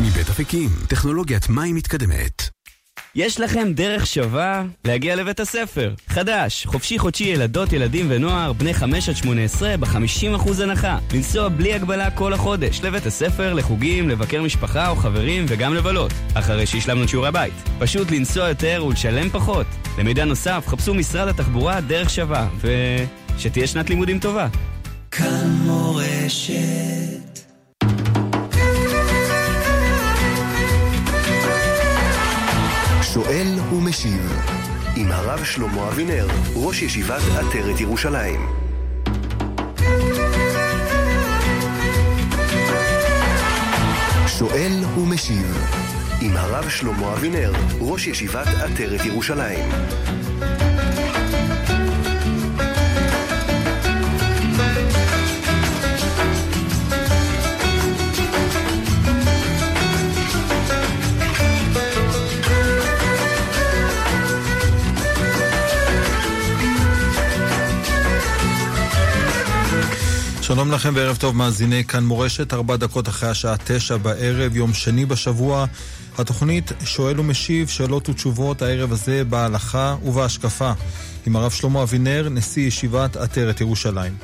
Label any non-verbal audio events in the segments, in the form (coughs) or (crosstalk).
מבית אפיקים, טכנולוגיית מים מתקדמת. יש לכם דרך שווה להגיע לבית הספר. חדש, חופשי חודשי ילדות, ילדים ונוער, בני 5 עד 18, ב-50% הנחה. לנסוע בלי הגבלה כל החודש, לבית הספר, לחוגים, לבקר משפחה או חברים וגם לבלות. אחרי שהשלמנו את שיעורי הבית. פשוט לנסוע יותר ולשלם פחות. למידע נוסף, חפשו משרד התחבורה דרך שווה, ושתהיה שנת לימודים טובה. כאן מורשת שואל ומשיב עם הרב שלמה אבינר, ראש ישיבת עטרת ירושלים. שואל ומשיב עם הרב שלמה אבינר, ראש ישיבת עטרת ירושלים. שלום לכם וערב טוב מאזיני כאן מורשת, ארבע דקות אחרי השעה תשע בערב, יום שני בשבוע. התוכנית שואל ומשיב, שאלות ותשובות הערב הזה בהלכה ובהשקפה, עם הרב שלמה אבינר, נשיא ישיבת עטרת ירושלים.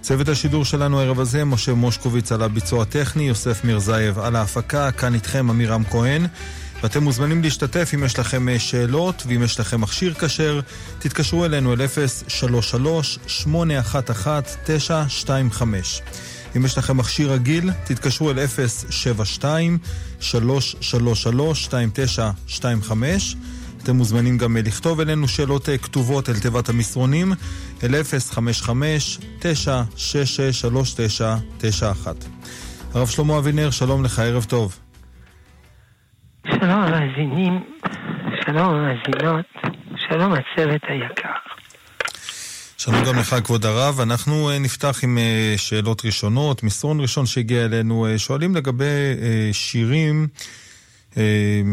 צוות השידור שלנו הערב הזה, משה מושקוביץ על הביצוע הטכני, יוסף מירזייב על ההפקה, כאן איתכם עמירם כהן. ואתם מוזמנים להשתתף אם יש לכם אה, שאלות ואם יש לכם מכשיר כשר, תתקשרו אלינו אל 033-811-925. אם יש לכם מכשיר רגיל, תתקשרו אל 072-333-2925. אתם מוזמנים גם אה, לכתוב אלינו שאלות אה, כתובות אל תיבת המסרונים, אל 055-966-3991. הרב שלמה אבינר, שלום לך, ערב טוב. שלום המאזינים, שלום המאזינות, שלום הצוות היקר. שלום גם לך, כבוד הרב. אנחנו אה, נפתח עם אה, שאלות ראשונות. מסרון ראשון שהגיע אלינו, אה, שואלים לגבי שירים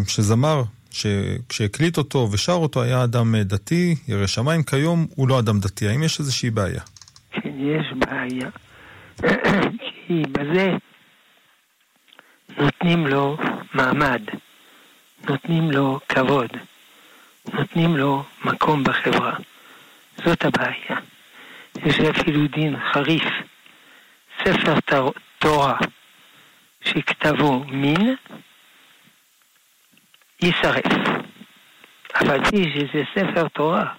שזמר, שכשהקליט אותו ושר אותו היה אדם דתי, ירא שמיים, כיום הוא לא אדם דתי. האם יש איזושהי בעיה? כן, יש בעיה. (coughs) כי בזה נותנים לו מעמד. נותנים לו כבוד, נותנים לו מקום בחברה. זאת הבעיה. יש אפילו דין חריף. ספר תורה שכתבו מין, יישרף. אבל פי שזה ספר תורה,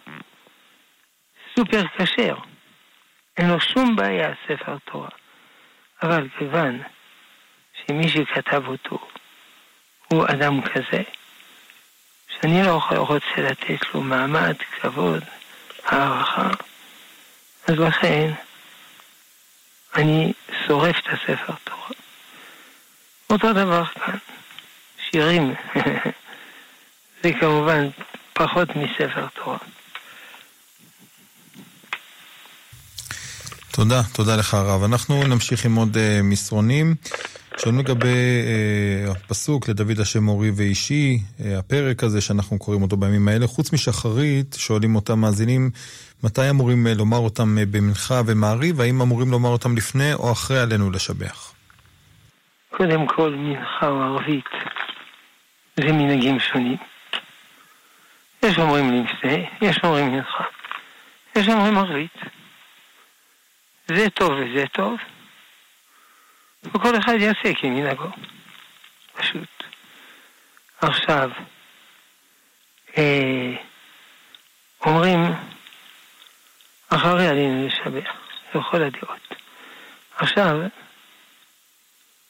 סופר כשר. אין לו שום בעיה ספר תורה. אבל כיוון שמי שכתב אותו הוא אדם כזה, שאני לא רוצה לתת לו מעמד, כבוד, הערכה, אז לכן אני שורף את הספר תורה. אותו דבר כאן, שירים, (laughs) זה כמובן פחות מספר תורה. תודה, תודה לך הרב. אנחנו נמשיך עם עוד uh, מסרונים. שואלים לגבי אה, הפסוק לדוד השם מורי ואישי, אה, הפרק הזה שאנחנו קוראים אותו בימים האלה, חוץ משחרית, שואלים אותם מאזינים, מתי אמורים אה, לומר אותם אה, במנחה ומעריב, האם אמורים לומר אותם לפני או אחרי עלינו לשבח? קודם כל, מנחה או ערבית זה מנהגים שונים. יש אומרים לפני, יש אומרים מנחה, יש אומרים ערבית. זה טוב וזה טוב. וכל אחד יעשה כמנהגו. פשוט. עכשיו, אה, אומרים, אחרי עלינו לשבח, לכל הדעות. עכשיו,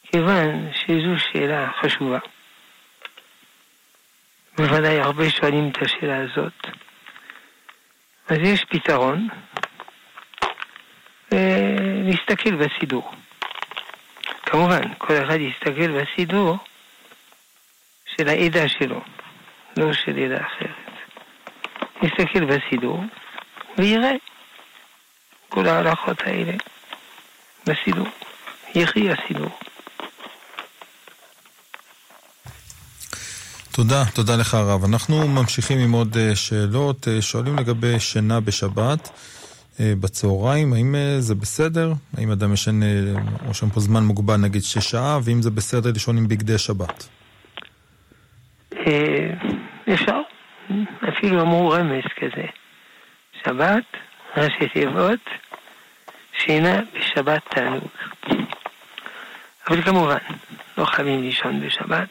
כיוון שזו שאלה חשובה, בוודאי הרבה שואלים את השאלה הזאת, אז יש פתרון, ולהסתכל בסידור. כמובן, כל אחד יסתכל בסידור של העדה שלו, לא של עדה אחרת. יסתכל בסידור ויראה כל ההלכות האלה בסידור. יחי הסידור. תודה, תודה לך הרב. אנחנו ממשיכים עם עוד אה, שאלות. אה, שואלים לגבי שינה בשבת. אה, בצהריים, האם אה, זה בסדר? האם אדם ישן, אה, פה זמן מוגבל, נגיד שש שעה, ואם זה בסדר לישון עם בגדי שבת? אפשר, אפילו אמרו רמז כזה. שבת, ראשי תיבות, שינה בשבת תענוג. אבל כמובן, לא חייבים לישון בשבת.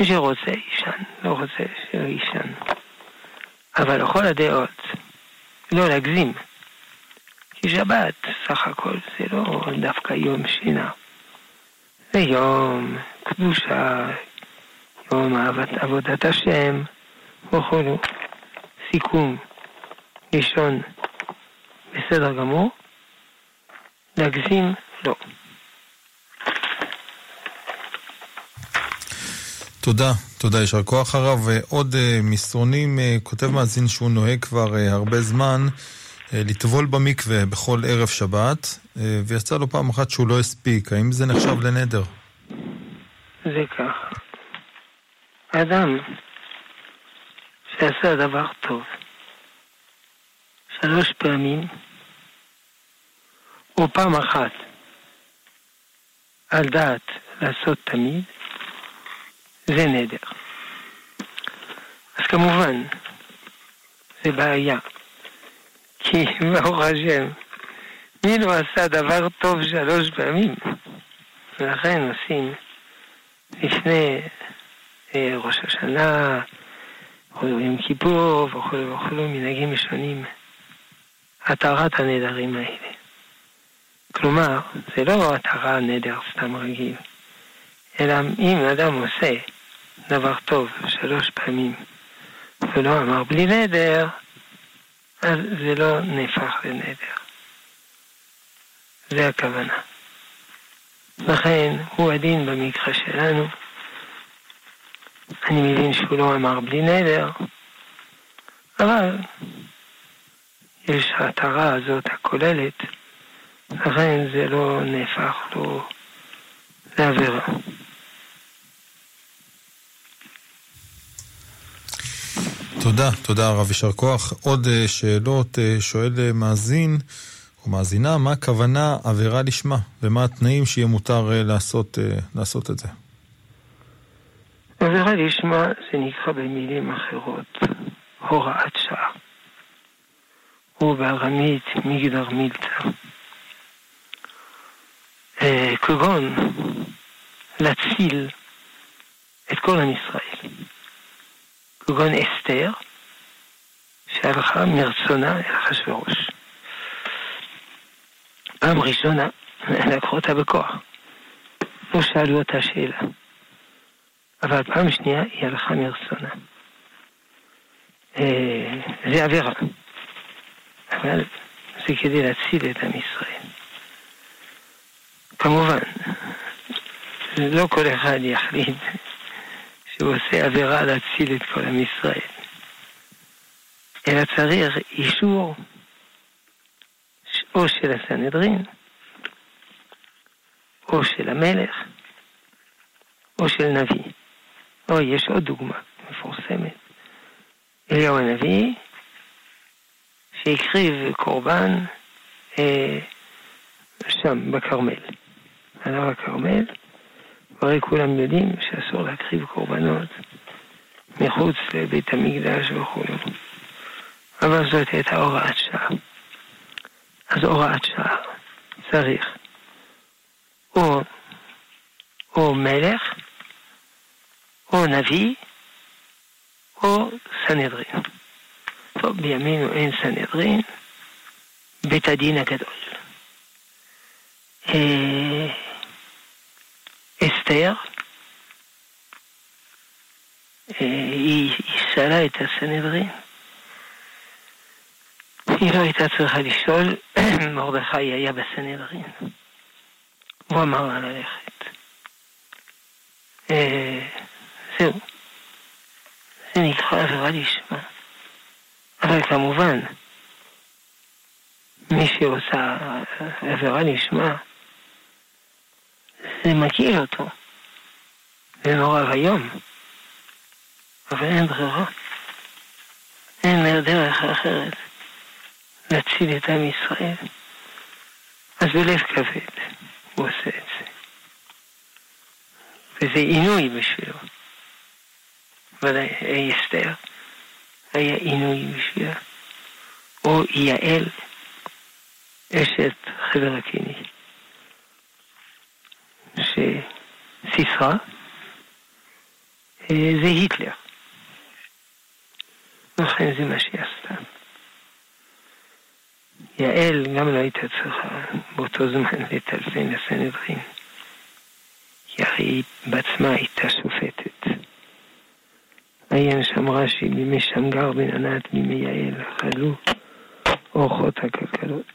מי שרוצה יישן, לא רוצה שלא יישן. אבל לכל הדעות, לא להגזים. כי שבת, סך הכל, זה לא דווקא יום שינה. זה יום קדושה, יום אהבת עבודת השם וכולו. סיכום, לישון בסדר גמור, להגזים לא. תודה, תודה, יישר כוח הרב. עוד uh, מסרונים, uh, כותב מאזין שהוא נוהג כבר uh, הרבה זמן לטבול במקווה בכל ערב שבת, ויצא לו פעם אחת שהוא לא הספיק. האם זה נחשב לנדר? זה ככה. אדם שעשה דבר טוב שלוש פעמים, או פעם אחת על דעת לעשות תמיד, זה נדר. אז כמובן, זה בעיה. כי ברוך השם, מי לא עשה דבר טוב שלוש פעמים? ולכן עושים לפני אה, ראש השנה, או יום כיפור וכו' וכו', מנהגים שונים, התרת הנדרים האלה. כלומר, זה לא התרה נדר סתם רגיל, אלא אם אדם עושה דבר טוב שלוש פעמים ולא אמר בלי נדר, אז זה לא נהפך לנדר. זה הכוונה. לכן הוא הדין במקרה שלנו. אני מבין שהוא לא אמר בלי נדר, אבל יש ההתרה הזאת הכוללת, לכן זה לא נהפך לו לעבירה. תודה, תודה הרב, יישר כוח. עוד uh, שאלות, uh, שואל uh, מאזין או מאזינה, מה הכוונה עבירה לשמה, ומה התנאים שיהיה מותר לעשות, לעשות את זה? עבירה לשמה זה נקרא במילים אחרות הוראת שעה. הוא בארמית מגדר מילתא. כגון להציל את כל עם ישראל. כגון אסתר, שהלכה מרצונה אל אחשוורוש. פעם ראשונה לקחו אותה בכוח. לא שאלו אותה שאלה. אבל פעם שנייה היא הלכה מרצונה. אה, זה עבירה. אבל זה כדי להציל את עם ישראל. כמובן, לא כל אחד יחליט שהוא עושה עבירה להציל את כל עם ישראל. אלא צריך אישור או של הסנהדרין, או של המלך, או של נביא. או יש עוד דוגמה מפורסמת. אליהו הנביא, שהקריב קורבן אה, שם, בכרמל. על הר הכרמל, והרי כולם יודעים שאסור להקריב קורבנות מחוץ לבית המקדש וכו'. אבל זאת הייתה הוראת שעה. אז הוראת שעה צריך או, או מלך, או נביא, או סנהדרין. טוב, בימינו אין סנהדרין, בית הדין הגדול. אסתר, אה, היא שאלה את הסנהדרין. היא לא הייתה צריכה לשאול, (clears throat) מרדכי היה בסנהדרין. הוא אמר לה ללכת. אה, זהו. זה נקרא עבירה לשמה. אבל כמובן, מי שעושה עבירה לשמה, זה מגעיל אותו. זה נורא ואיום. אבל אין ברירה. אין דרך אחרת להציל את עם ישראל. אז בלב כבד הוא עושה את זה. וזה עינוי בשבילו. ודאי אסתר, היה עינוי בשבילה, או יעל, אשת חבר הקיני, שסיסרה, זה היטלר. לכן זה מה שהיא עשתה. יעל גם לא הייתה צריכה באותו זמן לטלפן לסנהדרין, כי הרי היא בעצמה הייתה שופטת. עיין שם רש"י, בימי שמגר בן ענת, בימי יעל, חלו אורחות הכלכלות.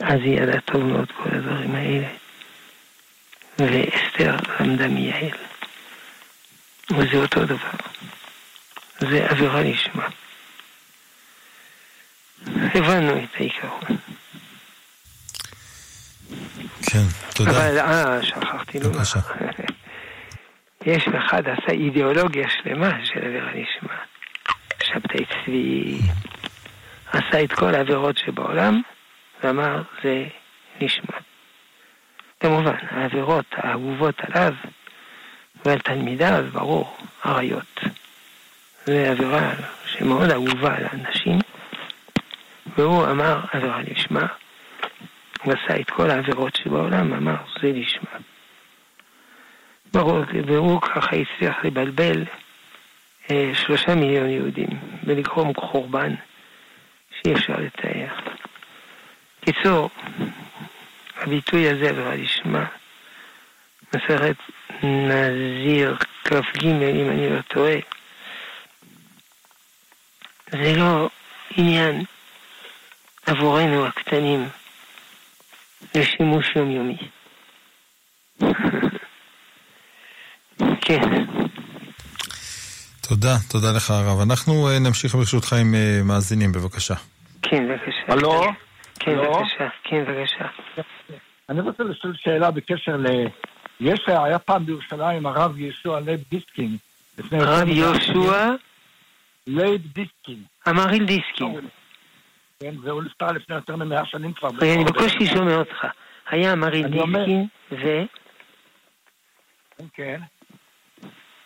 אז היא ידעה טוב מאוד כל הדברים האלה. ואסתר למדה מיעל. וזה אותו דבר. זה עבירה לשמה. הבנו את העיקרון. כן, תודה. אבל, אה, שכחתי לומר. בבקשה. (laughs) יש אחד עשה אידיאולוגיה שלמה של עבירה לשמה. שבתאי צבי עשה את כל העבירות שבעולם, ואמר זה נשמע. כמובן, העבירות האהובות עליו ועל תלמידיו, ברור, עריות. זו עבירה שמאוד אהובה על האנשים, והוא אמר עבירה לשמה. הוא עשה את כל העבירות שבעולם, אמר זה לשמה. ברור, והוא ככה הצליח לבלבל אה, שלושה מיליון יהודים ולגרום חורבן שאי אפשר לתאר. קיצור, הביטוי הזה לשמה, מסכת נזיר כ"ג, אם אני לא טועה, זה לא עניין עבורנו הקטנים לשימוש יומיומי. (laughs) כן. תודה, תודה לך הרב. אנחנו אה, נמשיך ברשותך עם אה, מאזינים, בבקשה. כן, בבקשה. הלו? כן? בבקשה. כן, בבקשה. אני רוצה לשאול שאלה בקשר ל... יש, היה פעם בירושלים הרב יהושע לייב דיסקין. הרב יהושע. לייב דיסקין. מהרי"ל דיסקין. כן, והוא נפטר לפני יותר ממאה שנים כבר. רגע, אני בקושי שומע אותך. היה מהרי"ל דיסקין, ו... כן, כן.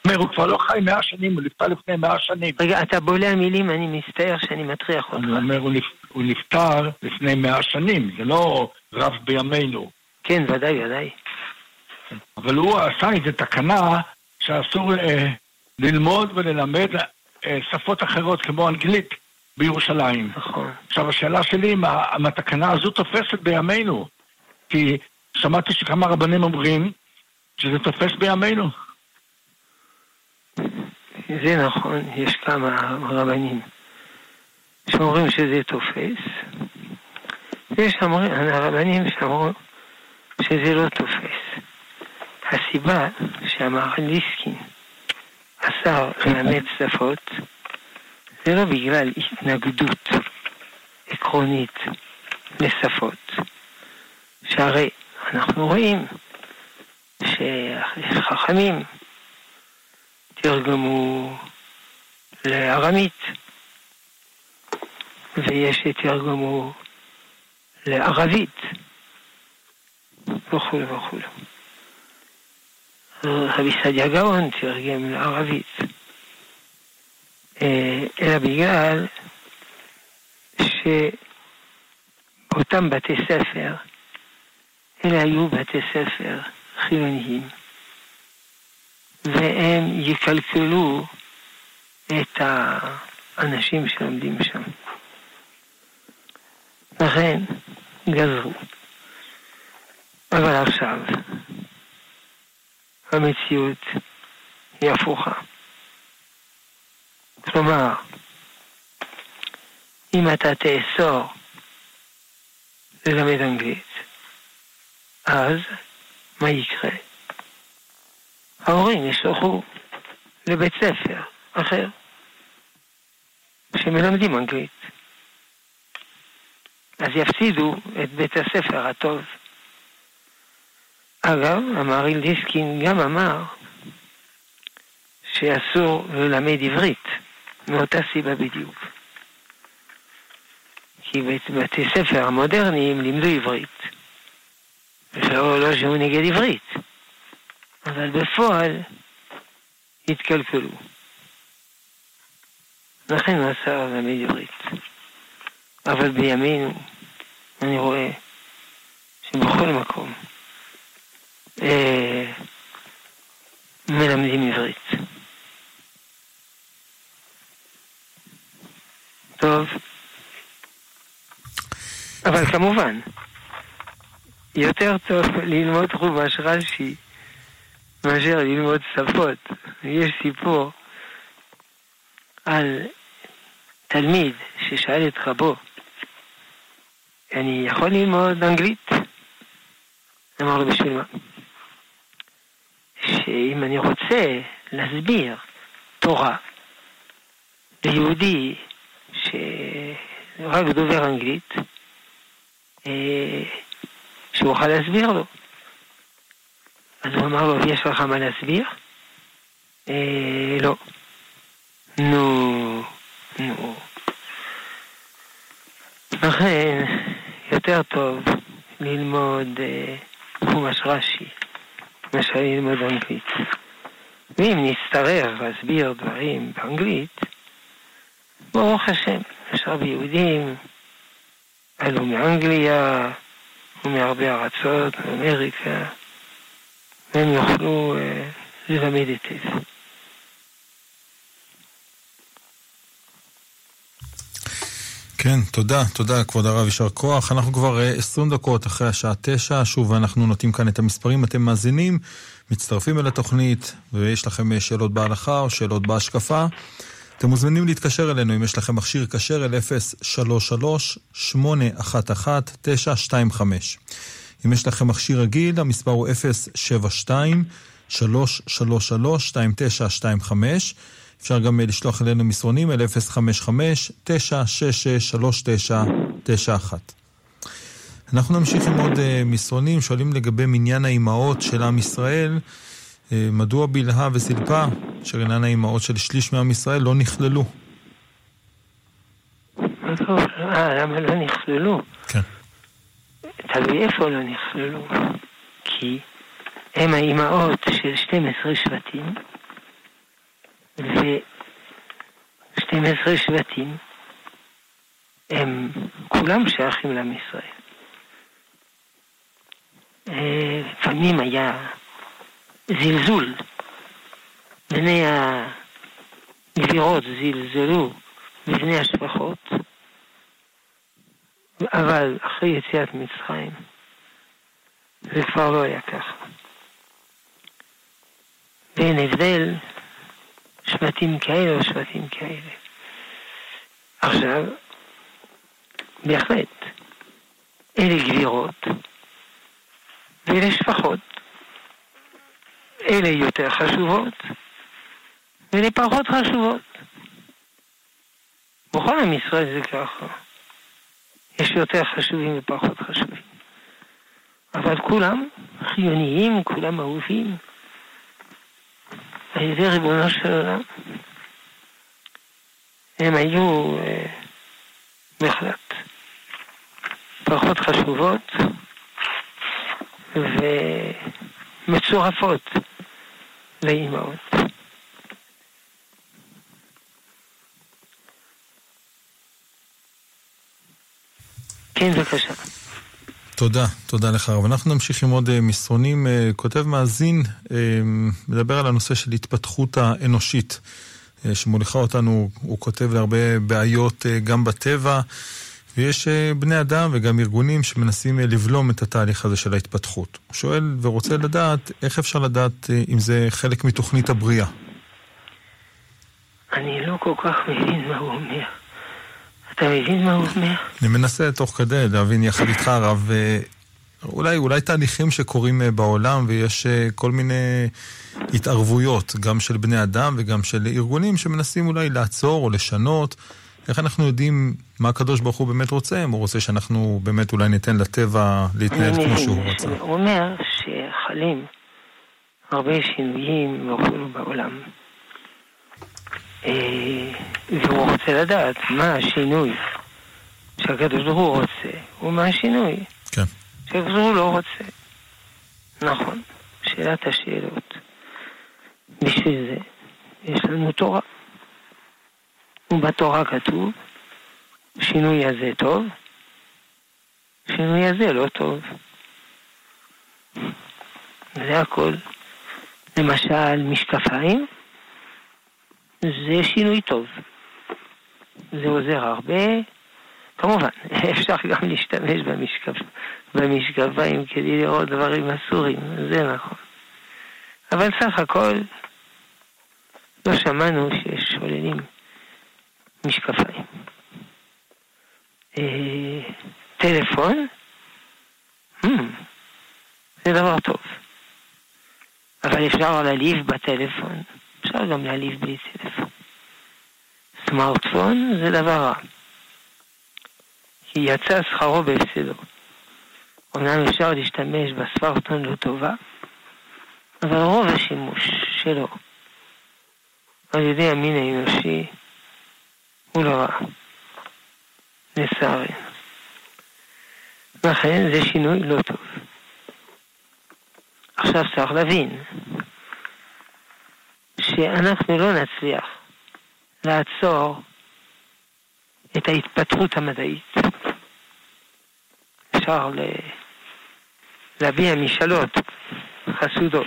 אומר, הוא כבר לא חי מאה שנים, הוא נפטר לפני מאה שנים. רגע, אתה בולע מילים, אני מצטער שאני מטריח אותך. אני אומר, הוא נפ- הוא נפטר לפני מאה שנים, זה לא רב בימינו. כן, ודאי, ודאי. אבל הוא עשה איזו תקנה שאסור אה, ללמוד וללמד אה, שפות אחרות כמו אנגלית בירושלים. נכון. עכשיו השאלה שלי אם התקנה הזו תופסת בימינו. כי שמעתי שכמה רבנים אומרים שזה תופס בימינו. זה נכון, יש כמה רבנים שאומרים שזה תופס, ויש אמרים- רבנים שאמרו שזה לא תופס. הסיבה שאמר ליסקין אסר ללמד שפות זה לא בגלל התנגדות עקרונית לשפות, שהרי אנחנו רואים שחכמים תרגמו לארמית, ויש שתרגמו לערבית, וכו' וכו'. רבי סעדיה גאון תרגם לערבית, אה, אלא בגלל שבאותם בתי ספר, אלה היו בתי ספר חילוניים. והם יקלקלו את האנשים שלומדים שם. לכן גזרו. אבל עכשיו המציאות היא הפוכה. כלומר, אם אתה תאסור ללמד אנגלית, אז מה יקרה? ההורים ישלחו לבית ספר אחר שמלמדים אנגלית. אז יפסידו את בית הספר הטוב. אגב, המהריל דיסקין גם אמר שאסור ללמד עברית, מאותה סיבה בדיוק. כי בבתי ספר המודרניים לימדו עברית. ולא לא שהוא נגד עברית, אבל בפועל התקלקלו. לכן הוא עשה ללמד עברית. אבל בימינו אני רואה שבכל מקום אה, מלמדים עברית. טוב. אבל כמובן, יותר טוב ללמוד חומש רש"י מאשר ללמוד שפות. יש סיפור על תלמיד ששאל את רבו, אני יכול ללמוד אנגלית? אמר לו, בשביל מה? שאם אני רוצה להסביר תורה ליהודי שרק דובר אנגלית, אה, שהוא יוכל להסביר לו. אז הוא אמר לו, יש לך מה להסביר? אה, לא. נו, נו. לכן, יותר טוב ללמוד אה, חומש רש"י מאשר ללמוד אנגלית. ואם נצטרך להסביר דברים באנגלית, ברוך השם, יש הרבה יהודים, עלו מאנגליה ומהרבה ארצות, מאמריקה, והם יוכלו אה, ללמד היטב. כן, תודה, תודה כבוד הרב, יישר כוח. אנחנו כבר 20 דקות אחרי השעה 9, שוב אנחנו נותנים כאן את המספרים, אתם מאזינים, מצטרפים אל התוכנית, ויש לכם שאלות בהלכה או שאלות בהשקפה. אתם מוזמנים להתקשר אלינו אם יש לכם מכשיר כשר אל 033-811-925. אם יש לכם מכשיר רגיל, המספר הוא 072-333-2925. אפשר גם לשלוח אלינו מסרונים אל 055-966-3991. אנחנו נמשיך עם עוד מסרונים, שואלים לגבי מניין האימהות של עם ישראל. מדוע בלהה וסלפה, אינן האימהות של שליש מעם ישראל, לא נכללו? אה, למה לא נכללו? כן. תלוי איפה לא נכללו. כי הם האימהות של 12 שבטים, ו-12 שבטים הם כולם שייכים לעם ישראל. לפעמים היה זלזול. בני הגבירות זלזלו בבני השפחות, אבל אחרי יציאת מצרים זה כבר לא היה ככה. ואין הבדל שבטים כאלה או שבטים כאלה. עכשיו, בהחלט, אלה גבירות ואלה שפחות. אלה יותר חשובות, ואלה פחות חשובות. בכל עם ישראל זה ככה. יש יותר חשובים ופחות חשובים. אבל כולם חיוניים, כולם אהובים על ידי ריבונו של עולם. הם היו אה, בהחלט פחות חשובות ומצורפות לאימהות. כן, בבקשה. תודה, תודה לך הרב. אנחנו נמשיך עם עוד uh, מסרונים. Uh, כותב מאזין, uh, מדבר על הנושא של התפתחות האנושית, שמוליכה אותנו, הוא כותב להרבה בעיות גם בטבע, ויש בני אדם וגם ארגונים שמנסים לבלום את התהליך הזה של ההתפתחות. הוא שואל ורוצה לדעת, איך אפשר לדעת אם זה חלק מתוכנית הבריאה? אני לא כל כך מבין מה הוא אומר. אתה מבין מה הוא אומר? אני מנסה תוך כדי להבין יחד איתך, הרב, אולי, אולי תהליכים שקורים בעולם ויש כל מיני התערבויות, גם של בני אדם וגם של ארגונים שמנסים אולי לעצור או לשנות. איך אנחנו יודעים מה הקדוש ברוך הוא באמת רוצה? אם הוא רוצה שאנחנו באמת אולי ניתן לטבע להתנהל כמו שהוא רוצה. הוא אומר שחלים הרבה שינויים בעולם. והוא רוצה לדעת מה השינוי שהקדוש ברוך הוא רוצה, ומה השינוי כן. שהקדוש ברוך הוא לא רוצה. נכון, שאלת השאלות. בשביל זה יש לנו תורה. ובתורה כתוב, שינוי הזה טוב, שינוי הזה לא טוב. זה הכל. למשל, משקפיים, זה שינוי טוב. זה עוזר הרבה. כמובן, (laughs) אפשר גם להשתמש במשקפ... במשקפיים כדי לראות דברים אסורים, זה נכון. אבל סך הכל, לא שמענו שיש שוללים משקפיים. אה, טלפון, hmm, זה דבר טוב. אבל אפשר להעליב בטלפון, אפשר גם להעליב בלי טלפון. סמארטפון זה דבר רע. כי יצא שכרו בהפסדו. אומנם אפשר להשתמש בסמארטפון לטובה, אבל רוב השימוש שלו על ידי המין האנושי הוא לא רע. לצערי. לכן זה שינוי לא טוב. עכשיו צריך להבין שאנחנו לא נצליח לעצור את ההתפתחות המדעית. אפשר להביע משאלות חסודות,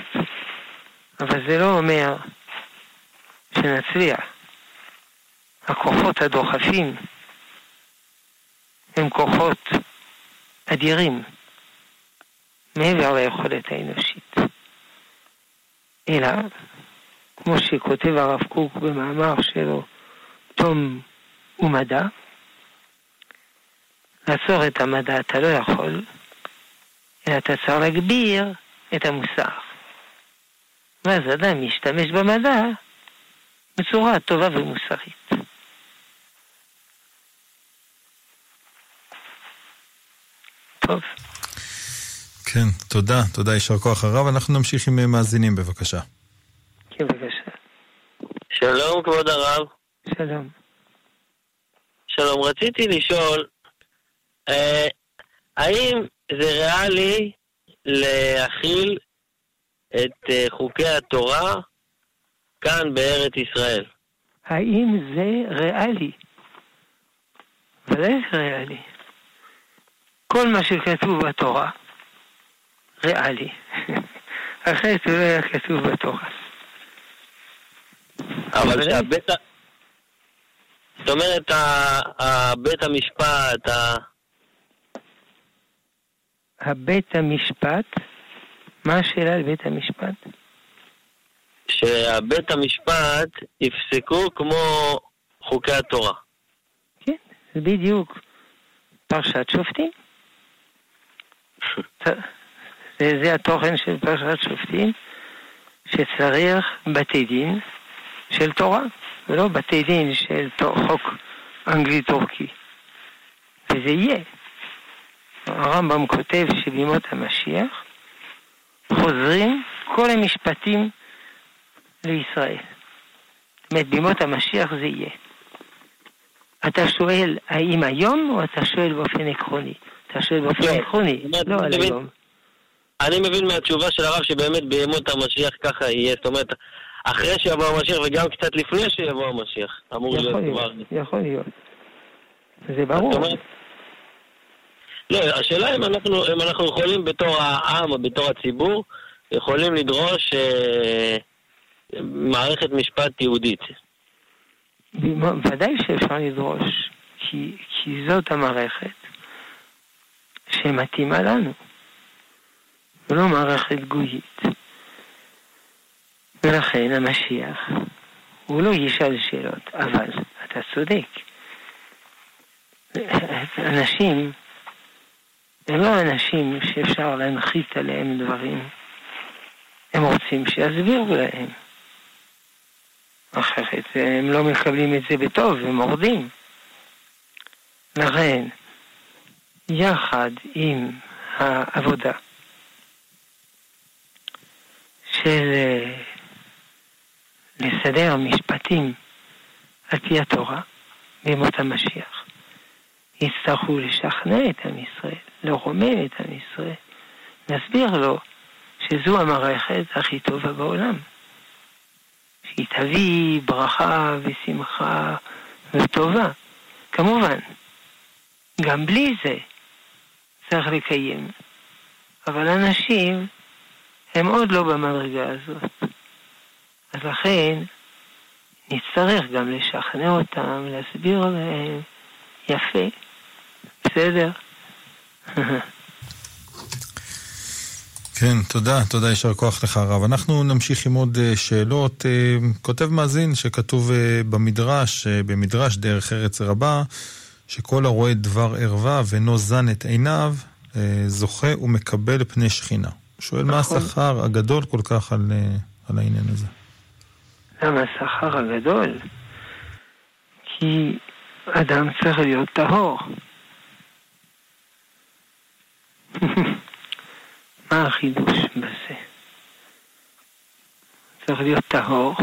אבל זה לא אומר שנצליח. הכוחות הדוחפים הם כוחות אדירים, מעבר ליכולת האנושית. אלא, כמו שכותב הרב קוק במאמר שלו, תום ומדע, לעצור את המדע אתה לא יכול, אלא אתה צריך להגביר את המוסר. ואז אדם ישתמש במדע בצורה טובה ומוסרית. טוב. כן, תודה, תודה, יישר כוח הרב. אנחנו נמשיך עם מאזינים, בבקשה. שלום, כבוד הרב. שלום. שלום, רציתי לשאול, אה, האם זה ריאלי להכיל את אה, חוקי התורה כאן בארץ ישראל? האם זה ריאלי? ודאי זה ריאלי. כל מה שכתוב בתורה ריאלי. (laughs) אחרת זה לא היה כתוב בתורה. אבל שהבית... זאת אומרת, בית המשפט, ה... הבית המשפט, מה השאלה על בית המשפט? שהבית המשפט יפסקו כמו חוקי התורה. כן, זה בדיוק פרשת שופטים. (laughs) זה, זה התוכן של פרשת שופטים, שצריך בתי דין של תורה, ולא בתי דין של חוק אנגלי-טורקי. וזה יהיה. הרמב"ם כותב שבימות המשיח חוזרים כל המשפטים לישראל. זאת אומרת, בימות המשיח זה יהיה. אתה שואל האם היום, או אתה שואל באופן עקרוני? אתה שואל באופן לא. עקרוני, לא על היום. אני מבין מהתשובה של הרב שבאמת בימות המשיח ככה יהיה, זאת אומרת, אחרי שיבוא המשיח וגם קצת לפני שיבוא המשיח, אמור להיות כבר... יכול להיות. זה ברור. לא, השאלה אם אנחנו, אם אנחנו יכולים בתור העם או בתור הציבור, יכולים לדרוש אה, מערכת משפט יהודית. ודאי שאפשר לדרוש, כי, כי זאת המערכת שמתאימה לנו, ולא מערכת גויית. ולכן המשיח, הוא לא ישאל שאלות, אבל אתה צודק. אנשים הם לא אנשים שאפשר להנחית עליהם דברים. הם רוצים שיסבירו להם. אחרת הם לא מקבלים את זה בטוב, הם מורדים. לכן, יחד עם העבודה של לסדר משפטים על פי התורה בימות המשיח, יצטרכו לשכנע את עם ישראל, לרומם את עם ישראל, להסביר לו שזו המערכת הכי טובה בעולם. שהיא תביא ברכה ושמחה וטובה. כמובן, גם בלי זה צריך לקיים. אבל אנשים הם עוד לא במדרגה הזאת. אז לכן נצטרך גם לשכנע אותם, להסביר להם יפה, בסדר? (laughs) כן, תודה, תודה, יישר כוח לך הרב. אנחנו נמשיך עם עוד אה, שאלות. אה, כותב מאזין שכתוב אה, במדרש, במדרש דרך ארץ רבה, שכל הרואה דבר ערווה ואינו זן את עיניו, זוכה ומקבל פני שכינה. שואל מה נכון. השכר הגדול כל כך על, על העניין הזה. למה השכר הגדול? כי אדם צריך להיות טהור. (laughs) מה החידוש בזה? צריך להיות טהור,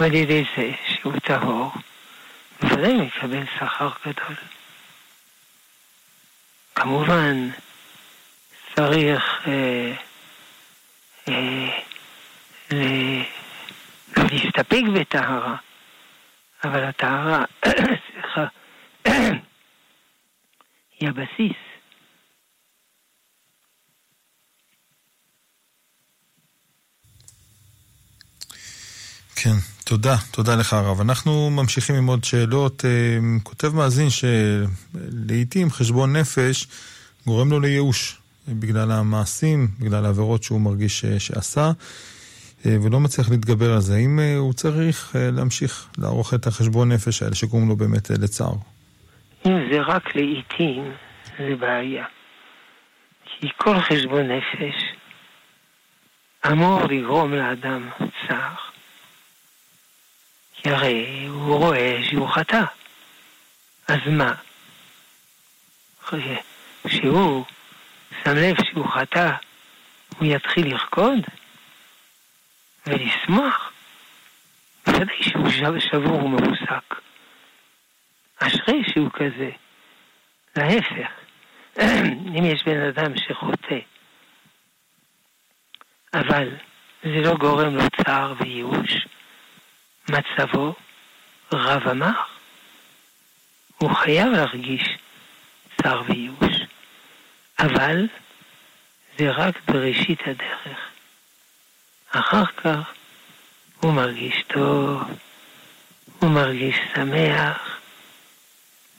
ועל ידי זה שהוא טהור, בוודאי מקבל שכר גדול. כמובן, צריך אה, אה, להסתפק בטהרה, אבל הטהרה, (coughs) סליחה, (coughs) היא הבסיס. כן, תודה, תודה לך הרב. אנחנו ממשיכים עם עוד שאלות. אה, כותב מאזין שלעיתים חשבון נפש גורם לו לייאוש בגלל המעשים, בגלל העבירות שהוא מרגיש אה, שעשה, ולא מצליח להתגבר על זה. האם הוא צריך להמשיך לערוך את החשבון נפש האלה שגורם לו באמת לצער? אם זה רק לעיתים, זה בעיה. כי כל חשבון נפש אמור לגרום לאדם צער. כי הרי הוא רואה שהוא חטא. אז מה? כשהוא שם לב שהוא חטא, הוא יתחיל לרקוד ולשמוח. בוודאי שהוא שבור ומרוסק. אשרי שהוא כזה. להפך, (clears throat) אם יש בן אדם שחוטא, אבל זה לא גורם לו צער וייאוש, מצבו רב אמר. הוא חייב להרגיש צער וייאוש, אבל זה רק בראשית הדרך. אחר כך הוא מרגיש טוב, הוא מרגיש שמח,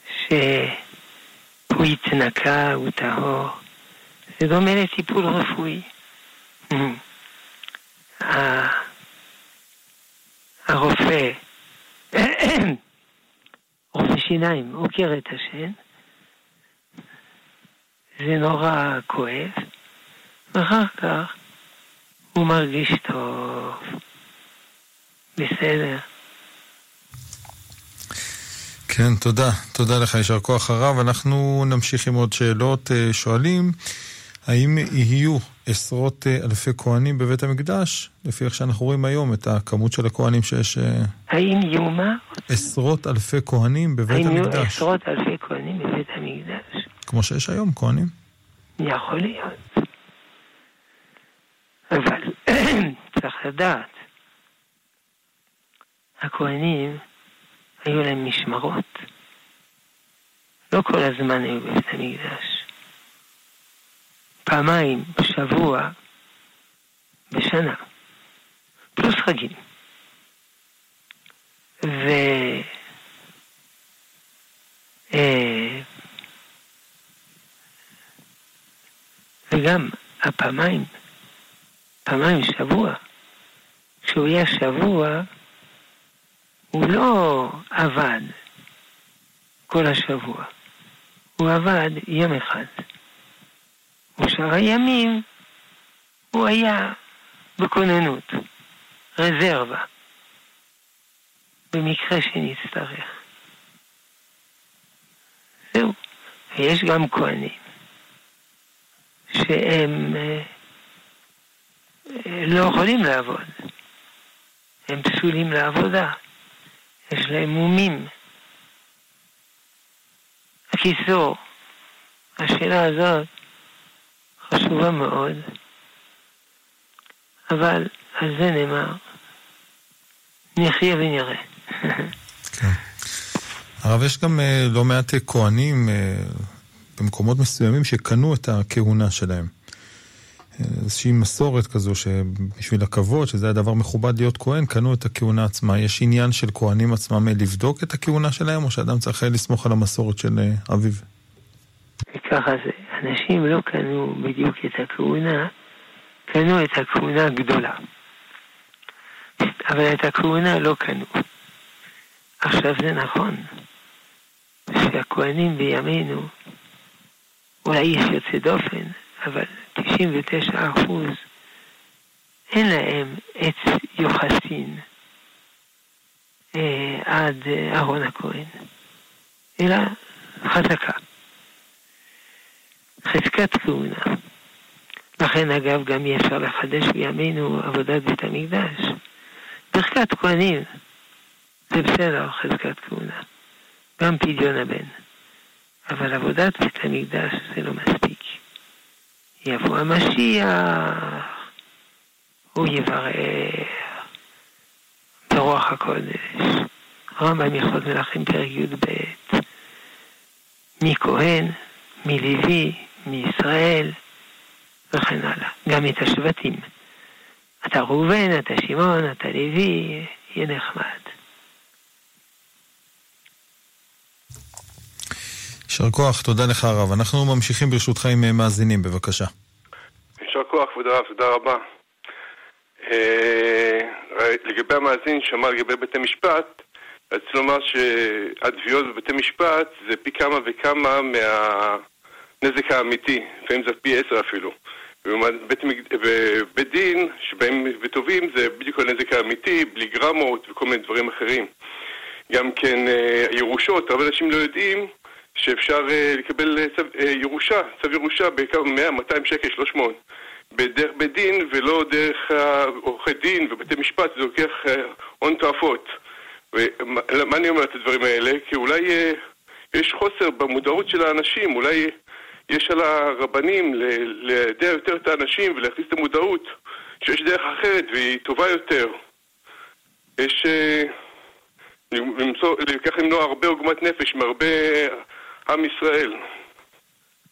שהוא התנקה, הוא טהור. זה דומה לטיפול רפואי. הרופא, רופא שיניים, עוקר את השן, זה נורא כואב, ואחר כך הוא מרגיש טוב, בסדר. כן, תודה. תודה לך, יישר כוח הרב. אנחנו נמשיך עם עוד שאלות. אה, שואלים, האם יהיו עשרות אה, אלפי כהנים בבית המקדש, לפי איך שאנחנו רואים היום את הכמות של הכהנים שיש... אה, האם יהיו מה? עשרות אלפי כהנים בבית האם המקדש. האם יהיו עשרות אלפי כהנים בבית המקדש? כמו שיש היום, כהנים. יכול להיות. אבל (clears throat) צריך לדעת, הכהנים היו להם משמרות. לא כל הזמן היו בבית המקדש. פעמיים בשבוע בשנה, פלוס חגים. ו... אה, וגם הפעמיים, פעמיים בשבוע, כשהוא היה שבוע, הוא לא עבד כל השבוע, הוא עבד יום אחד. ושאר הימים הוא היה בכוננות, רזרבה, במקרה שנצטרך. זהו. ויש גם כהנים שהם אה, לא יכולים לעבוד. הם פסולים לעבודה. יש להם מומים. הקיצור, השאלה הזאת חשובה מאוד, אבל על זה נאמר נחיה ונראה. כן. הרב, יש גם אה, לא מעט כהנים אה, במקומות מסוימים שקנו את הכהונה שלהם. איזושהי מסורת כזו שבשביל הכבוד, שזה היה דבר מכובד להיות כהן, קנו את הכהונה עצמה. יש עניין של כהנים עצמם לבדוק את הכהונה שלהם, או שאדם צריך לסמוך על המסורת של אביו? וככה זה, אנשים לא קנו בדיוק את הכהונה, קנו את הכהונה הגדולה. אבל את הכהונה לא קנו. עכשיו זה נכון שהכהנים בימינו, אולי יש יוצא דופן, אבל 99 אחוז אין להם עץ יוחסין אה, עד אה, אהרון הכהן, אלא חזקה. חזקת כהונה. לכן אגב גם אי אפשר לחדש בימינו עבודת בית המקדש. ברכת כהנים זה בסדר, חזקת כהונה. גם פדיון הבן. אבל עבודת בית המקדש זה לא מספיק. יבוא המשיח, הוא יברך ברוח הקודש. רמב"ם יכול מלכים פרק י"ב. מכהן, מלוי, מישראל וכן הלאה. גם את השבטים. אתה ראובן, אתה שמעון, אתה לוי, יהיה נחמד. יישר כוח, תודה לך הרב. אנחנו ממשיכים ברשותך עם אה, מאזינים, בבקשה. יישר כוח, כבוד הרב, תודה רבה. אה, לגבי המאזין שאמר לגבי בתי משפט, רציתי לומר שהתביעות בבתי משפט זה פי כמה וכמה מהנזק האמיתי, לפעמים זה פי עשר אפילו. ובבית דין, שבהם וטובים, זה בדיוק הנזק האמיתי, בלי גרמות וכל מיני דברים אחרים. גם כן אה, ירושות, הרבה אנשים לא יודעים שאפשר uh, לקבל uh, צו, uh, ירושה, צו ירושה בכמה 100, 200 שקל, 300 בדרך בית דין ולא דרך עורכי דין ובתי משפט, זה לוקח הון uh, תועפות. ומה אני אומר את הדברים האלה? כי אולי uh, יש חוסר במודעות של האנשים, אולי יש על הרבנים לידע יותר את האנשים ולהכניס את המודעות שיש דרך אחרת והיא טובה יותר. יש... Uh, למצוא, ככה למנוע הרבה עוגמת נפש מהרבה עם ישראל.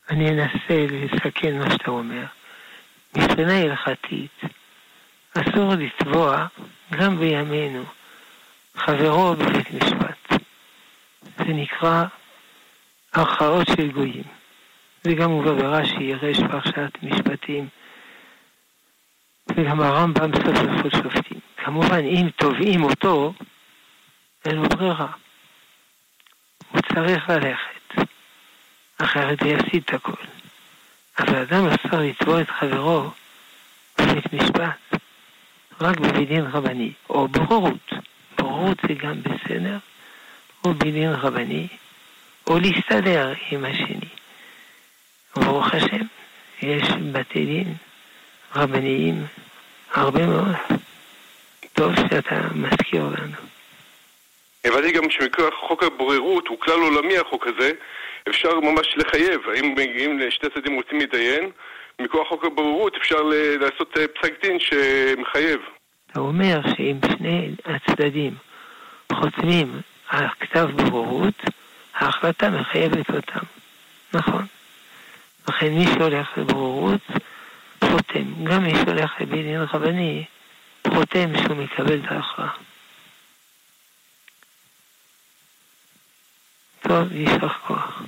אני אנסה לסכן מה שאתה אומר. מבחינה הלכתית, אסור לתבוע, גם בימינו, חברו בבית משפט. זה נקרא הכרעות של גויים. זה גם מובא ברש"י, ירש פרשת משפטים, וגם הרמב"ם סוף הלכות שופטים. כמובן, אם תובעים אותו, אין לו ברירה. הוא צריך ללכת. אחרת הוא יפסיד את הכל. אבל אדם אסר לתבוע את חברו בבית משפט, רק בבית רבני, או בוררות. בוררות זה גם בסדר, או בבית רבני, או להסתדר עם השני. ברוך השם, יש בתי דין רבניים הרבה מאוד. טוב שאתה מזכיר לנו. הבנתי גם שמכוח חוק הבוררות, הוא כלל עולמי החוק הזה, אפשר ממש לחייב, האם מגיעים לשתי צדדים רוצים להתדיין, מכוח חוק הבוררות אפשר לעשות אה, פסק דין שמחייב. אתה אומר שאם שני הצדדים חותמים על כתב בוררות, ההחלטה מחייבת אותם. נכון. לכן מי שהולך לבוררות, חותם. גם מי שהולך לבית דין רבני, חותם שהוא מקבל את ההכרעה. טוב, יישר כוח.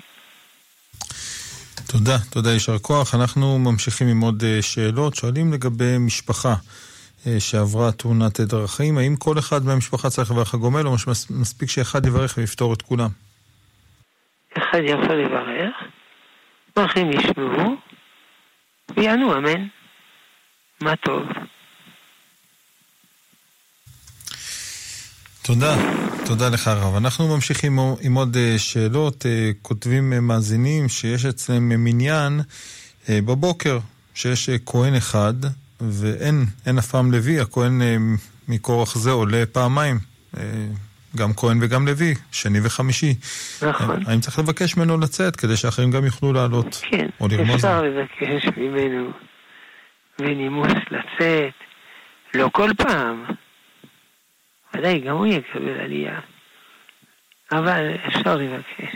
תודה, תודה, יישר כוח. אנחנו ממשיכים עם עוד אה, שאלות. שואלים לגבי משפחה אה, שעברה תאונת דרכים, האם כל אחד מהמשפחה צריך לברך הגומל, או מספיק שאחד יברך ויפתור את כולם? אחד יכול לברך, ואחרים ישמעו, ויענו אמן. מה טוב. תודה, תודה לך הרב. אנחנו ממשיכים עם עוד אה, שאלות. אה, כותבים אה, מאזינים שיש אצלם מניין בבוקר, שיש כהן אחד ואין אין אף פעם לוי, הכהן מכורח זה עולה פעמיים. גם כהן וגם לוי, שני וחמישי. נכון. האם צריך לבקש ממנו לצאת כדי שאחרים גם יוכלו לעלות? כן, אפשר לבקש ממנו בנימוס לצאת, לא כל פעם. ודאי גם הוא יקבל עלייה. אבל אפשר לבקש.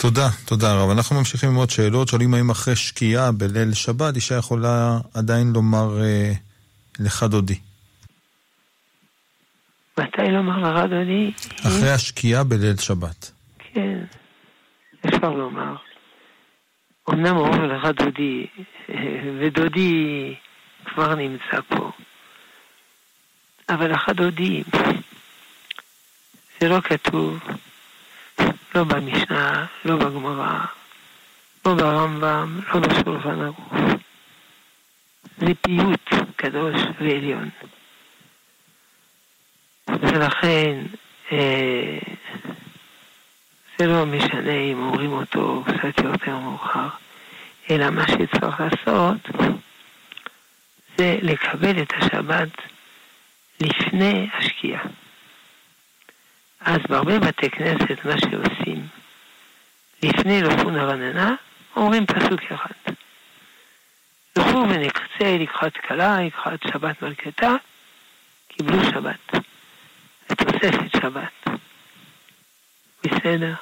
תודה, תודה רב. אנחנו ממשיכים עם עוד שאלות. שואלים האם אחרי שקיעה בליל שבת אישה יכולה עדיין לומר אה, לך דודי. מתי לומר לך דודי? אחרי השקיעה בליל שבת. כן, אפשר לומר. אמנם אומר לך דודי, ודודי כבר נמצא פה. אבל החד-הודיים, זה לא כתוב, לא במשנה, לא בגמרא, לא ברמב"ם, לא בשולחן ערוך. זה פיוט קדוש ועליון. ולכן אה, זה לא משנה אם אומרים אותו קצת יותר מאוחר, אלא מה שצריך לעשות זה לקבל את השבת לפני השקיעה. אז בהרבה בתי כנסת מה שעושים, לפני לופון הרננה, אומרים פסוק אחד. לכו ונקצה לקחת כלה, לקחת שבת מלכתה, קיבלו שבת. ותוספת שבת. בסדר.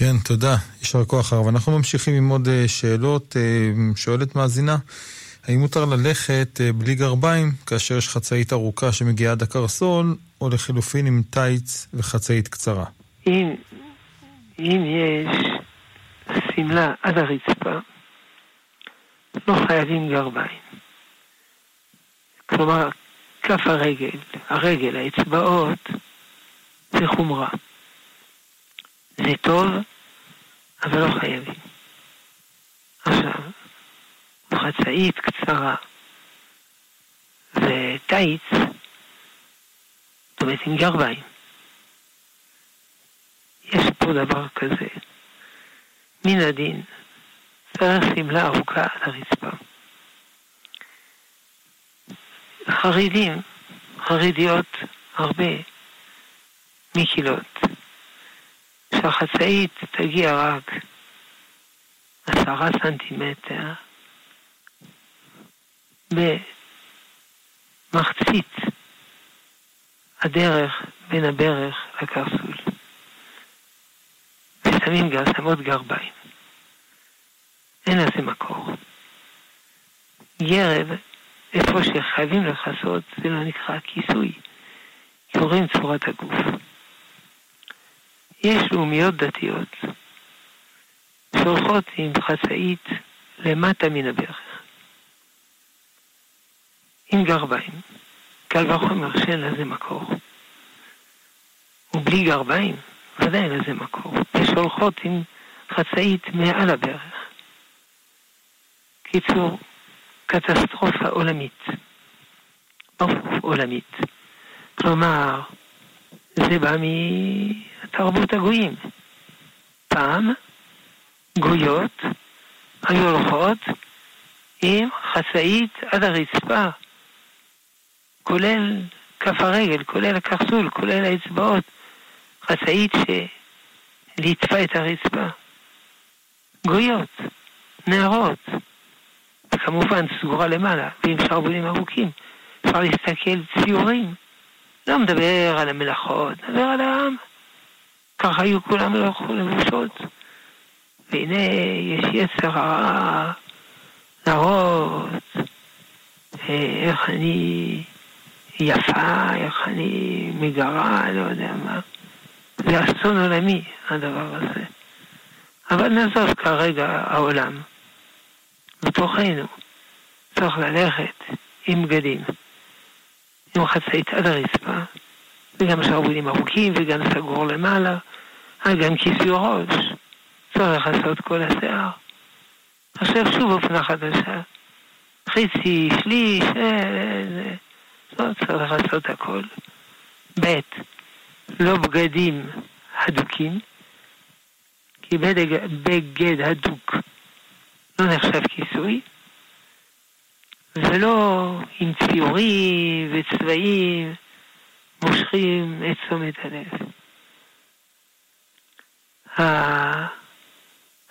כן, תודה. יישר כוח הרב. אנחנו ממשיכים עם עוד אה, שאלות. אה, שואלת מאזינה, האם מותר ללכת אה, בלי גרביים כאשר יש חצאית ארוכה שמגיעה עד הקרסול, או לחילופין עם טייץ וחצאית קצרה? אם, אם יש שמלה עד הרצפה, לא חייבים גרביים. כלומר, כף הרגל, הרגל, האצבעות, זה חומרה. זה טוב, אבל לא חייבים. עכשיו, חצאית קצרה וטייץ, זאת אומרת עם גרביים. יש פה דבר כזה. מן הדין, צריך שמלה ארוכה על הרצפה. חרדים, חרדיות, הרבה מקילות. שהחצאית תגיע רק עשרה סנטימטר במחצית הדרך בין הברך לקרסול. ושמים גם שמות גרביים. אין לזה מקור. גרב, איפה שחייבים לכסות, זה לא נקרא כיסוי. קוראים צורת הגוף. יש לאומיות דתיות שהולכות עם חצאית למטה מן הברך. עם גרביים. קל וחומר שאין לזה מקור. ובלי גרביים, ודאי אין לזה מקור. ושהולכות עם חצאית מעל הברך. קיצור, קטסטרופה עולמית. עולמית. כלומר, זה בא מתרבות הגויים. פעם גויות היו הולכות עם חצאית עד הרצפה, כולל כף הרגל, כולל הקרסול, כולל האצבעות, חצאית שליטפה את הרצפה. גויות, נערות, וכמובן סגורה למעלה, ועם שרוולים ארוכים. אפשר להסתכל ציורים. לא מדבר על המלאכות, מדבר על העם. ככה היו כולם הלכו לבושות. והנה יש יצר הרע להראות איך אני יפה, איך אני מגרה, לא יודע מה. זה אסון עולמי, הדבר הזה. אבל נעזוב כרגע העולם. בתוכנו צריך ללכת עם בגדים. עם חצאית עד הרצפה, וגם שרוולים ארוכים, וגם סגור למעלה, אה, גם כיסוי ראש. צריך לעשות כל השיער. עכשיו שוב אופנה חדשה. חצי, שליש, אה, לא צריך לעשות הכל. ב', לא בגדים הדוקים, כי בגד הדוק לא נחשב כיסוי. ולא עם ציורים וצבעים מושכים את תשומת הלב.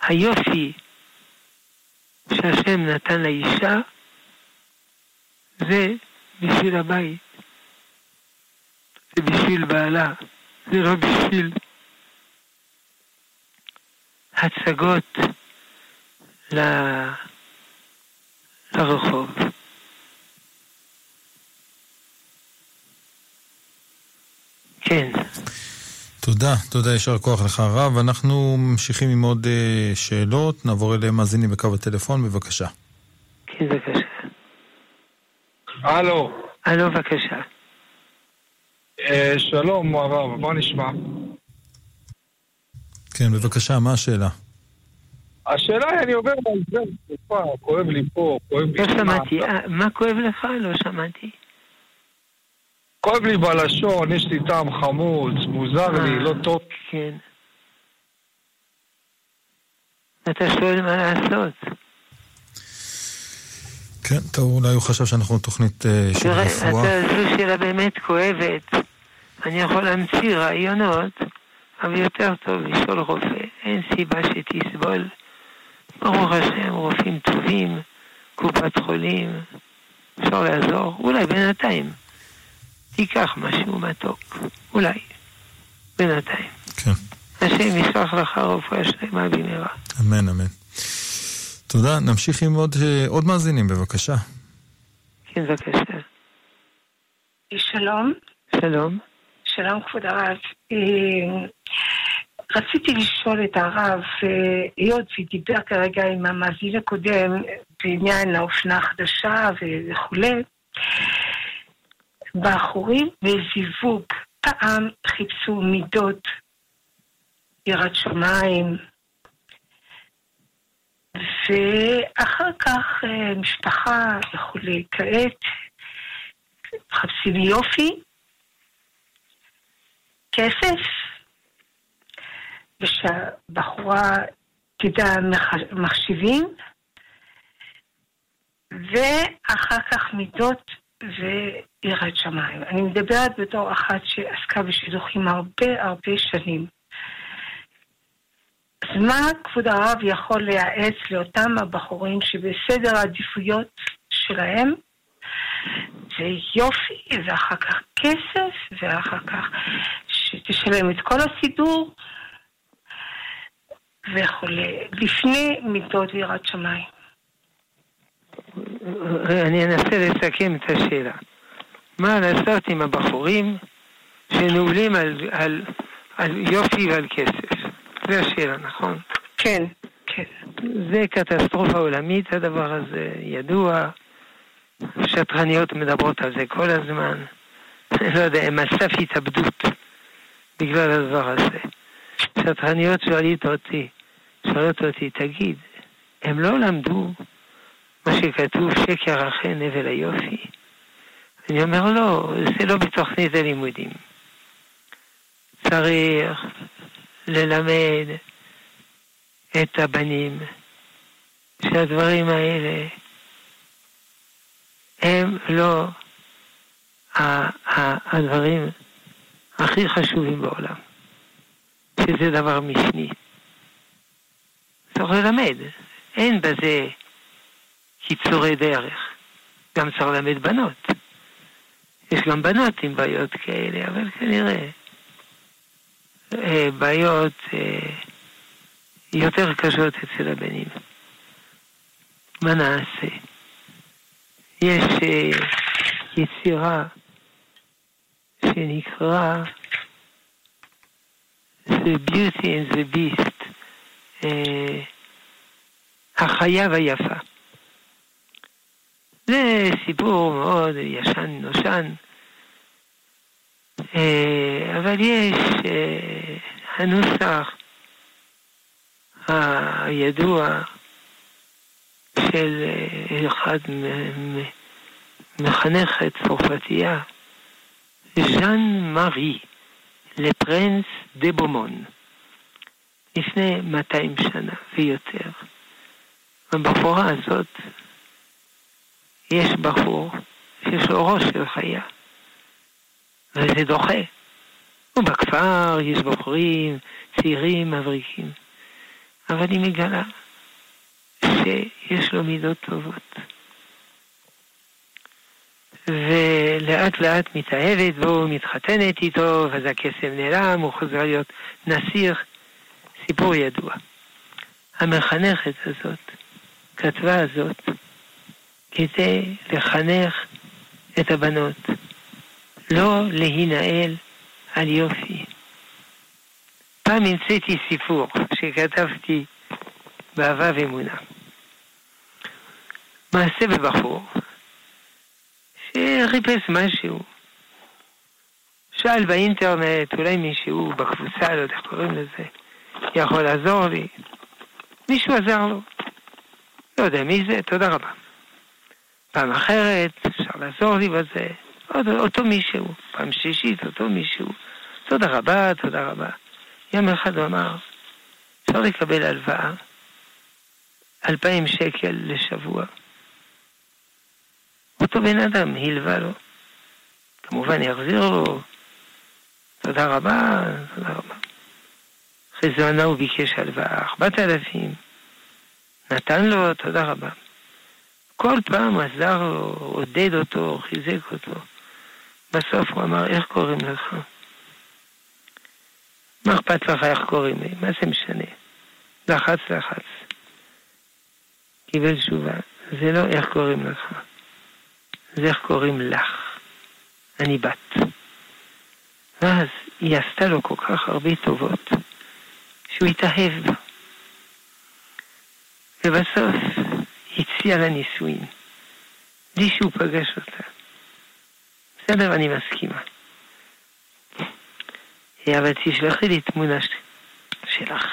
היופי שהשם נתן לאישה זה בשביל הבית. זה בשביל בעלה. זה לא בשביל הצגות ל... לרחוב. כן. תודה, תודה, יישר כוח לך הרב. אנחנו ממשיכים עם עוד uh, שאלות, נעבור אליהם מאזינים בקו הטלפון, בבקשה. כן, בבקשה. הלו. הלו, בבקשה. אה, שלום, הרב, מה נשמע? כן, בבקשה, מה השאלה? השאלה היא, אני עובר בעזרת תקופה, כואב לי פה, כואב לי... לא שמעתי. אה, מה כואב לך? לא שמעתי. כואב לי בלשון, יש לי טעם חמוץ, מוזר לי, לא טוב. כן. אתה שואל מה לעשות. כן, טוב, אולי הוא חשב שאנחנו תוכנית אה, של תראה, רפואה. אתה- זו שאלה באמת כואבת. אני יכול להמציא רעיונות, אבל יותר טוב לשאול רופא. אין סיבה שתסבול. ברוך השם, רופאים טובים, קופת חולים, אפשר לעזור. אולי בינתיים. תיקח משהו מתוק. אולי. בינתיים. כן. השם ישלח לך רפואה שלמה במהרה. אמן, אמן. תודה, נמשיך עם עוד, אה, עוד מאזינים, בבקשה. כן, בבקשה. שלום. שלום. שלום, כבוד הרב. אה, רציתי לשאול את הרב, אה, היות ודיבר כרגע עם המאזין הקודם בעניין האופנה החדשה וכולי, בחורים בזיווג. פעם חיפשו מידות, יראת שמיים, ואחר כך אה, משפחה וכולי. כעת מחפשים יופי, כסף, ושהבחורה תדע מח- מחשיבים, ואחר כך מידות ויראת שמיים. אני מדברת בתור אחת שעסקה בשידוכים הרבה הרבה שנים. אז מה כבוד הרב יכול לייעץ לאותם הבחורים שבסדר העדיפויות שלהם זה יופי, ואחר כך כסף, ואחר כך שתשלם את כל הסידור, וכולי, לפני מידות ויראת שמיים. אני אנסה לסכם את השאלה. מה לעשות עם הבחורים שנעולים על, על, על יופי ועל כסף? זו השאלה, נכון? כן, כן. זה קטסטרופה עולמית, הדבר הזה ידוע. שטרניות מדברות על זה כל הזמן. אני (laughs) לא יודע, הם על סף התאבדות בגלל הדבר הזה. שטרניות שואלת אותי, שואלות אותי, תגיד, הם לא למדו מה שכתוב שקר אחרי נבל היופי? אני אומר, לא, זה לא בתוכנית הלימודים. צריך ללמד את הבנים שהדברים האלה הם לא הדברים הכי חשובים בעולם, שזה דבר משני. צריך ללמד, אין בזה קיצורי דרך. גם צריך ללמד בנות. יש גם בנות עם בעיות כאלה, אבל כנראה אה, בעיות אה, יותר קשות אצל הבנים. מה נעשה? יש אה, יצירה שנקרא The Beauty and the Beast, החיה והיפה. זה סיפור מאוד ישן נושן, אה, אבל יש אה, הנוסח הידוע של אה, אחד מחנכת צרפתייה, ז'אן מארי, לפרנס דה בומון, לפני 200 שנה ויותר. הבחורה הזאת, יש בחור שיש לו ראש של חיה, וזה דוחה. ובכפר יש בחורים צעירים, מבריקים, אבל היא מגלה שיש לו מידות טובות. ולאט לאט מתאהבת בו, מתחתנת איתו, ואז הקסם נעלם, הוא חוזר להיות נסיך. סיפור ידוע. המחנכת הזאת כתבה הזאת כדי לחנך את הבנות, לא להינעל על יופי. פעם המצאתי סיפור שכתבתי באהבה ואמונה. מעשה בבחור שחיפש משהו. שאל באינטרנט, אולי מישהו בקבוצה, לא יודע איך קוראים לזה, יכול לעזור לי. מישהו עזר לו. לא יודע מי זה, תודה רבה. פעם אחרת, אפשר לעזור לי בזה, עוד, אותו מישהו. פעם שישית, אותו מישהו. תודה רבה, תודה רבה. יום אחד הוא אמר, אפשר לקבל הלוואה, אלפיים שקל לשבוע. אותו בן אדם הלווה לו. כמובן יחזיר לו, תודה רבה, תודה רבה. אחרי זמנה הוא ביקש הלוואה, ארבעת אלפים. נתן לו, תודה רבה. כל פעם עזר לו, עודד אותו, חיזק אותו. בסוף הוא אמר, איך קוראים לך? מה אכפת לך איך קוראים לי? מה זה משנה? לחץ, לחץ. קיבל תשובה. זה לא איך קוראים לך, זה איך קוראים לך. אני בת. ואז היא עשתה לו כל כך הרבה טובות, שהוא התאהב בה. ובסוף הציע לה נישואין, בלי שהוא פגש אותה. בסדר, אני מסכימה. אבל תשלחי לי תמונה שלך.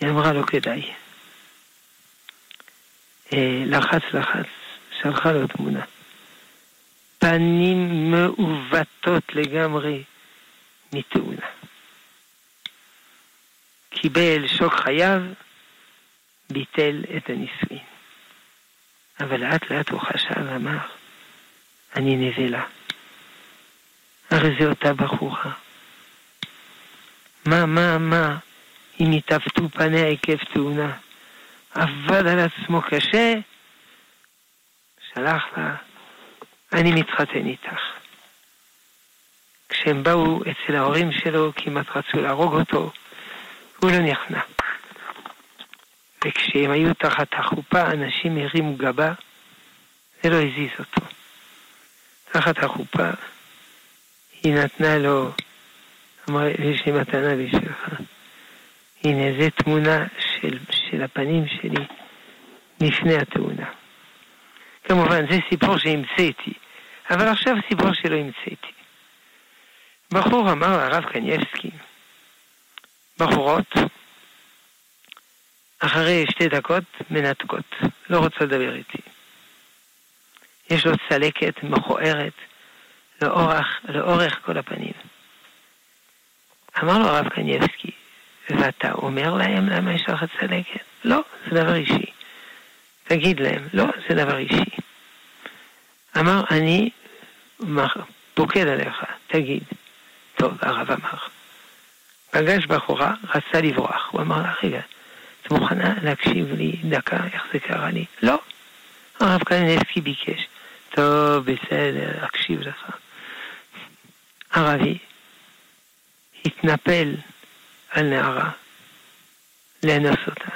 היא אמרה לו כדאי. אה, לחץ לחץ, שלחה לו תמונה. פנים מעוותות לגמרי מתאונה. קיבל שוק חייו, ביטל את הנישואין. אבל לאט לאט הוא חשב ואמר, אני נבלה. הרי זו אותה בחורה. מה, מה, מה, אם התעוותו פניה עקב תאונה? עבד על עצמו קשה, שלח לה, אני מתחתן איתך. כשהם באו אצל ההורים שלו, כמעט רצו להרוג אותו, הוא לא נכנע. וכשהם היו תחת החופה, אנשים הרימו גבה, זה לא הזיז אותו. תחת החופה, היא נתנה לו, אמרה, יש לי מתנה בשבילך. הנה, זו תמונה של, של הפנים שלי לפני התאונה. כמובן, זה סיפור שהמצאתי, אבל עכשיו סיפור שלא המצאתי. בחור אמר לרב קניאבסקי, בחורות, אחרי שתי דקות מנתקות, לא רוצה לדבר איתי. יש לו צלקת מכוערת לאורך, לאורך כל הפנים. אמר לו הרב קניאבסקי, ואתה אומר להם למה יש לך צלקת? לא, זה דבר אישי. תגיד להם, לא, זה דבר אישי. אמר, אני פוקד עליך, תגיד. טוב, הרב אמר. פגש בחורה, רצה לברוח. הוא אמר לה, רגע, את מוכנה להקשיב לי דקה איך זה קרה לי? לא. הרב קנינבסקי ביקש. טוב, בסדר, אקשיב לך. ערבי התנפל על נערה, לאנוס אותה.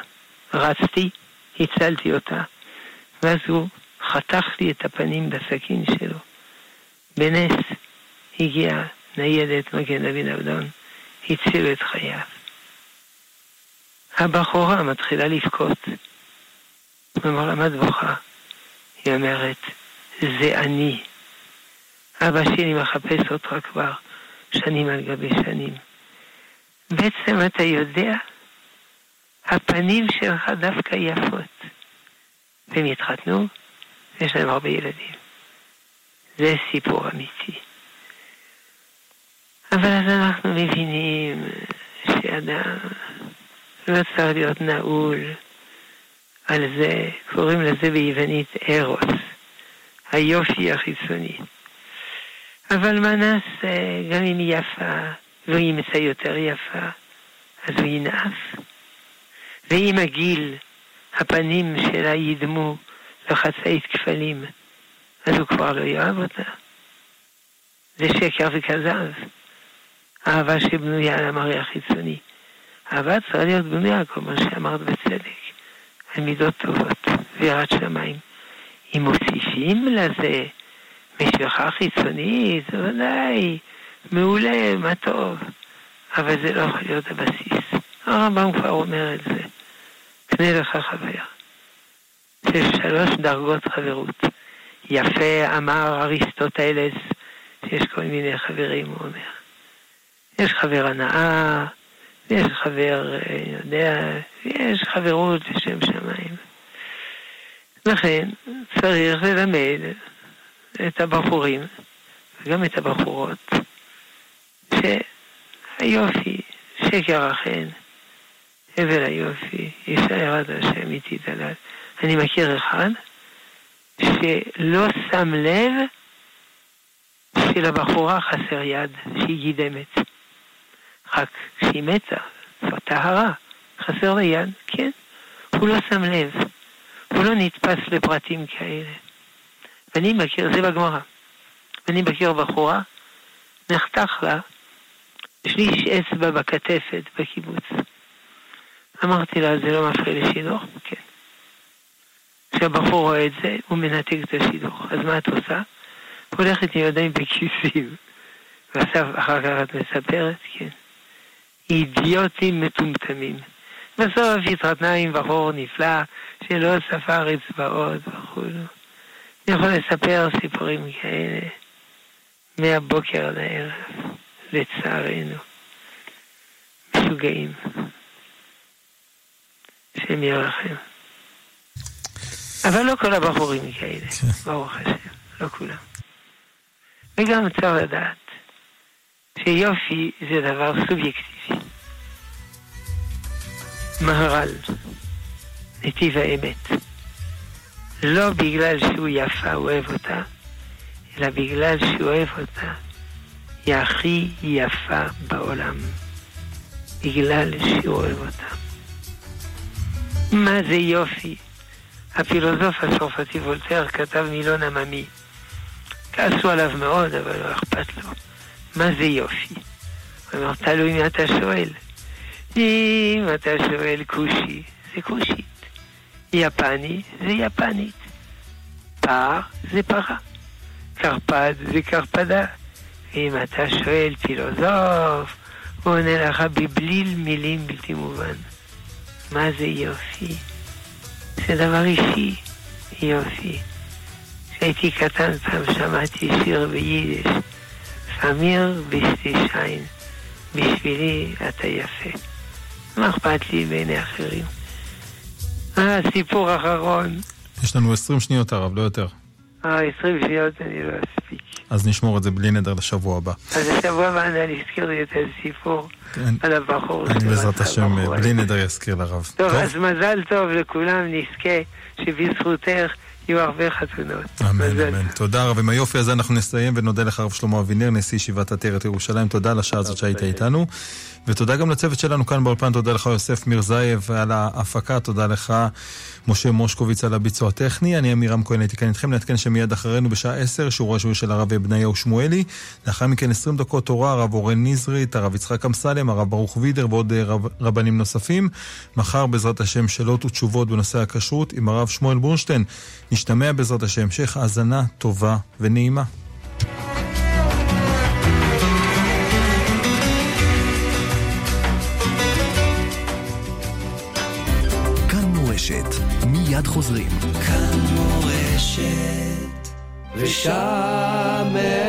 רצתי, הצלתי אותה, ואז הוא חתך לי את הפנים בסכין שלו. בנס הגיעה ניידת מגן דוד אבדון, הצילו את חייו. הבחורה מתחילה לבכות. הוא אמר לה, מה את בוכה? היא אומרת, זה אני. אבא שלי מחפש אותך כבר שנים על גבי שנים. בעצם אתה יודע, הפנים שלך דווקא יפות. והם התחתנו, ויש להם הרבה ילדים. זה סיפור אמיתי. אבל אז אנחנו מבינים שאדם לא צריך להיות נעול על זה, קוראים לזה ביוונית ארוס, היופי החיצוני. אבל מה נעשה, גם אם היא יפה, והיא ימצא יותר יפה, אז הוא ינאף. ואם הגיל, הפנים שלה ידמו לחצאית כפלים, אז הוא כבר לא יאהב אותה. זה שקר וכזב. אהבה שבנויה על המראה החיצוני. אהבה צריכה להיות בנויה, כל מה שאמרת בצדק, על מידות טובות ויראת שמיים. אם מוסיפים לזה משפחה חיצונית, ודאי, מעולה, מה טוב. אבל זה לא יכול להיות הבסיס. הרמב"ם כבר אומר את זה. קנה לך חבר. יש שלוש דרגות חברות. יפה אמר אריסטוטלס, שיש כל מיני חברים, הוא אומר. יש חבר הנאה, ויש חבר, אה, יודע, יש חברות לשם שמיים. לכן צריך ללמד את הבחורים, וגם את הבחורות, שהיופי, שקר החן, הבל היופי, אישה ירד השם איתי דלת. אני מכיר אחד שלא שם לב שלבחורה חסר יד, שהיא גידמת. רק כשהיא מתה, זו טהרה, חסר לה יד, כן. הוא לא שם לב, הוא לא נתפס לפרטים כאלה. ואני מכיר, זה בגמרא, ואני מכיר בחורה, נחתך לה שליש אצבע בכתפת בקיבוץ. אמרתי לה, זה לא מפריע לשידוך? כן. כשהבחור רואה את זה, הוא מנתק את השידוך. אז מה את עושה? הולכת עם ידיים בכיסים. ועכשיו, אחר כך את מספרת, כן. אידיוטים מטומטמים. בסוף התחתנה עם בחור נפלא שלא ספר אצבעות וכו'. אני יכול לספר סיפורים כאלה מהבוקר עד הערב, לצערנו. משוגעים. השם ירחם. אבל לא כל הבחורים כאלה, ברוך השם, לא כולם. וגם צריך לדעת שיופי זה דבר סובייקטיבי. מהר"ל, נתיב האמת. לא בגלל שהוא יפה, אוהב אותה, אלא בגלל שהוא אוהב אותה. היא הכי יפה בעולם. בגלל שהוא אוהב אותה. מה זה יופי? הפילוסוף הצרפתי וולטר כתב מילון עממי. כעסו עליו מאוד, אבל לא אכפת לו. מה זה יופי? הוא אומר, תלוי מי אתה שואל. אם אתה שואל כושי, זה כושית. יפני, זה יפנית. פר, זה פרה. קרפד, זה קרפדה. ואם אתה שואל פילוסוף, הוא עונה לך בבליל מילים בלתי מובן. מה זה יופי? זה דבר אישי, יופי. כשהייתי קטן פעם שמעתי שיר ביידיש, סמיר בשתי שיין, בשבילי אתה יפה. מה אכפת לי בעיני אחרים? אה, סיפור אחרון. יש לנו 20 שניות הרב, לא יותר. אה, 20 שניות אני לא אספיק. אז נשמור את זה בלי נדר לשבוע הבא. אז השבוע הבא אני אזכיר לי את הסיפור על הבחור. אני בעזרת השם בלי נדר יזכיר לרב. טוב, אז מזל טוב לכולם, נזכה שבזכותך יהיו הרבה חתונות. אמן, אמן. תודה רב. עם היופי הזה אנחנו נסיים ונודה לך הרב שלמה אבינר, נשיא ישיבת עטרת ירושלים. תודה על השעה הזאת שהיית איתנו. ותודה גם לצוות שלנו כאן באולפן, תודה לך יוסף מירזייב על ההפקה, תודה לך משה מושקוביץ על הביצוע הטכני. אני עמירם כהן הייתי כאן איתכם, נעדכן שמיד אחרינו בשעה 10, שיעור השבועי של הרב בניהו שמואלי. לאחר מכן 20 דקות תורה, הרב אורן נזרית, הרב יצחק אמסלם, הרב ברוך וידר ועוד רב, רבנים נוספים. מחר בעזרת השם שאלות ותשובות בנושא הכשרות עם הרב שמואל בורנשטיין. נשתמע בעזרת השם, המשך האזנה טובה ונעימה. מורשת, מיד חוזרים. כאן מורשת, ושמרו.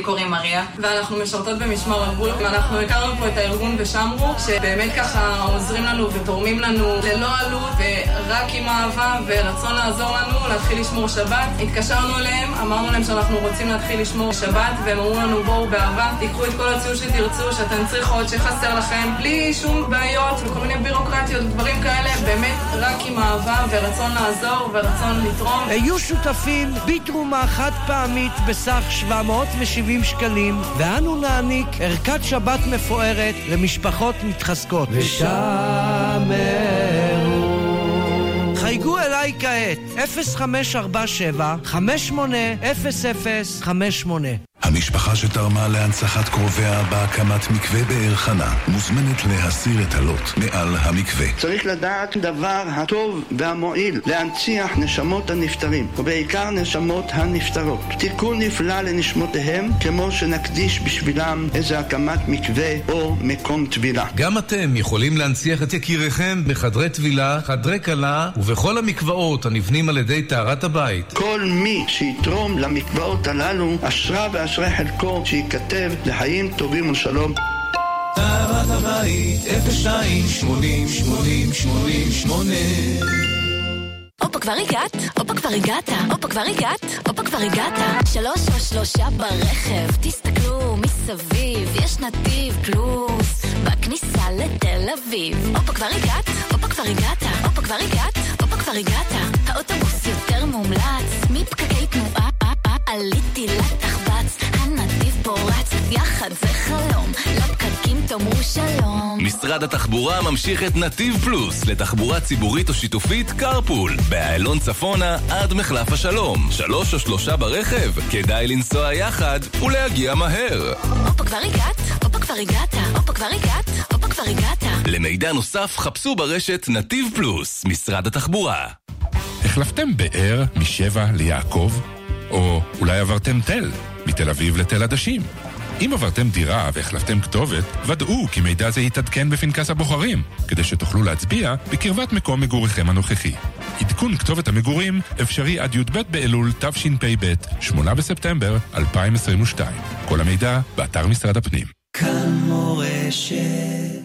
לי קוראים מריה, ואנחנו משרתות במשמר הגבול, ואנחנו הכרנו פה את הארגון ושמרו, שבאמת ככה עוזרים לנו ותורמים לנו ללא עלות, ורק עם אהבה ורצון לעזור לנו להתחיל לשמור שבת. התקשרנו אליהם, אמרנו להם שאנחנו רוצים להתחיל לשמור שבת, והם אמרו לנו בואו באהבה, תיקחו את כל הציוד שתרצו, שאתם צריכות, שחסר לכם, בלי שום בעיות וכל מיני בירוקרטיות ודברים כאלה, באמת רק עם אהבה ורצון לעזור ורצון לתרום. היו שותפים בתרומה חד פעמית בסך 770 שקלים, ואנו נעניק ערכת שבת מפוארת למשפחות מתחזקות. ושמרו. חייגו אליי כעת, 0547 580058 המשפחה שתרמה להנצחת קרוביה בהקמת מקווה באר חנה מוזמנת להסיר את הלוט מעל המקווה. צריך לדעת דבר הטוב והמועיל להנציח נשמות הנפטרים, ובעיקר נשמות הנפטרות. תיקון נפלא לנשמותיהם, כמו שנקדיש בשבילם איזה הקמת מקווה או מקום טבילה. גם אתם יכולים להנציח את יקיריכם בחדרי טבילה, חדרי כלה ובכל המקוואות הנבנים על ידי טהרת הבית. כל מי שיתרום למקוואות הללו, אשרה ואשרי חלקו, שייכתב לחיים טובים ולשלום. טהרת הבית, 02 80 80 80 8 הופה כבר הגעת, הופה כבר הגעת, הופה כבר הגעת, הופה כבר הגעת. שלוש או שלושה ברכב, תסתכלו מסביב, יש נתיב פלוס, בכניסה לתל אביב. הופה כבר הגעת, הופה כבר הגעת, הופה כבר הגעת, הופה כבר הגעת. האוטובוס יותר מומלץ, מפקקי תנועה, עליתי לתחבץ, הנתיב פורץ, יחד זה חלום, לפקקים תאמרו שלום. משרד התחבורה ממשיך את נתיב פלוס לתחבורה ציבורית או שיתופית קרפול באיילון צפונה עד מחלף השלום שלוש או שלושה ברכב כדאי לנסוע יחד ולהגיע מהר הופה כבר הגעת, הופה כבר הגעת, הופה כבר הגעת, הופה כבר הגעת. למידע נוסף חפשו ברשת נתיב פלוס משרד התחבורה החלפתם באר משבע ליעקב? או אולי עברתם תל, מתל אביב לתל עדשים? אם עברתם דירה והחלפתם כתובת, ודאו כי מידע זה יתעדכן בפנקס הבוחרים, כדי שתוכלו להצביע בקרבת מקום מגוריכם הנוכחי. עדכון כתובת המגורים אפשרי עד י"ב באלול תשפ"ב, 8 בספטמבר 2022. כל המידע באתר משרד הפנים. כאן מורשת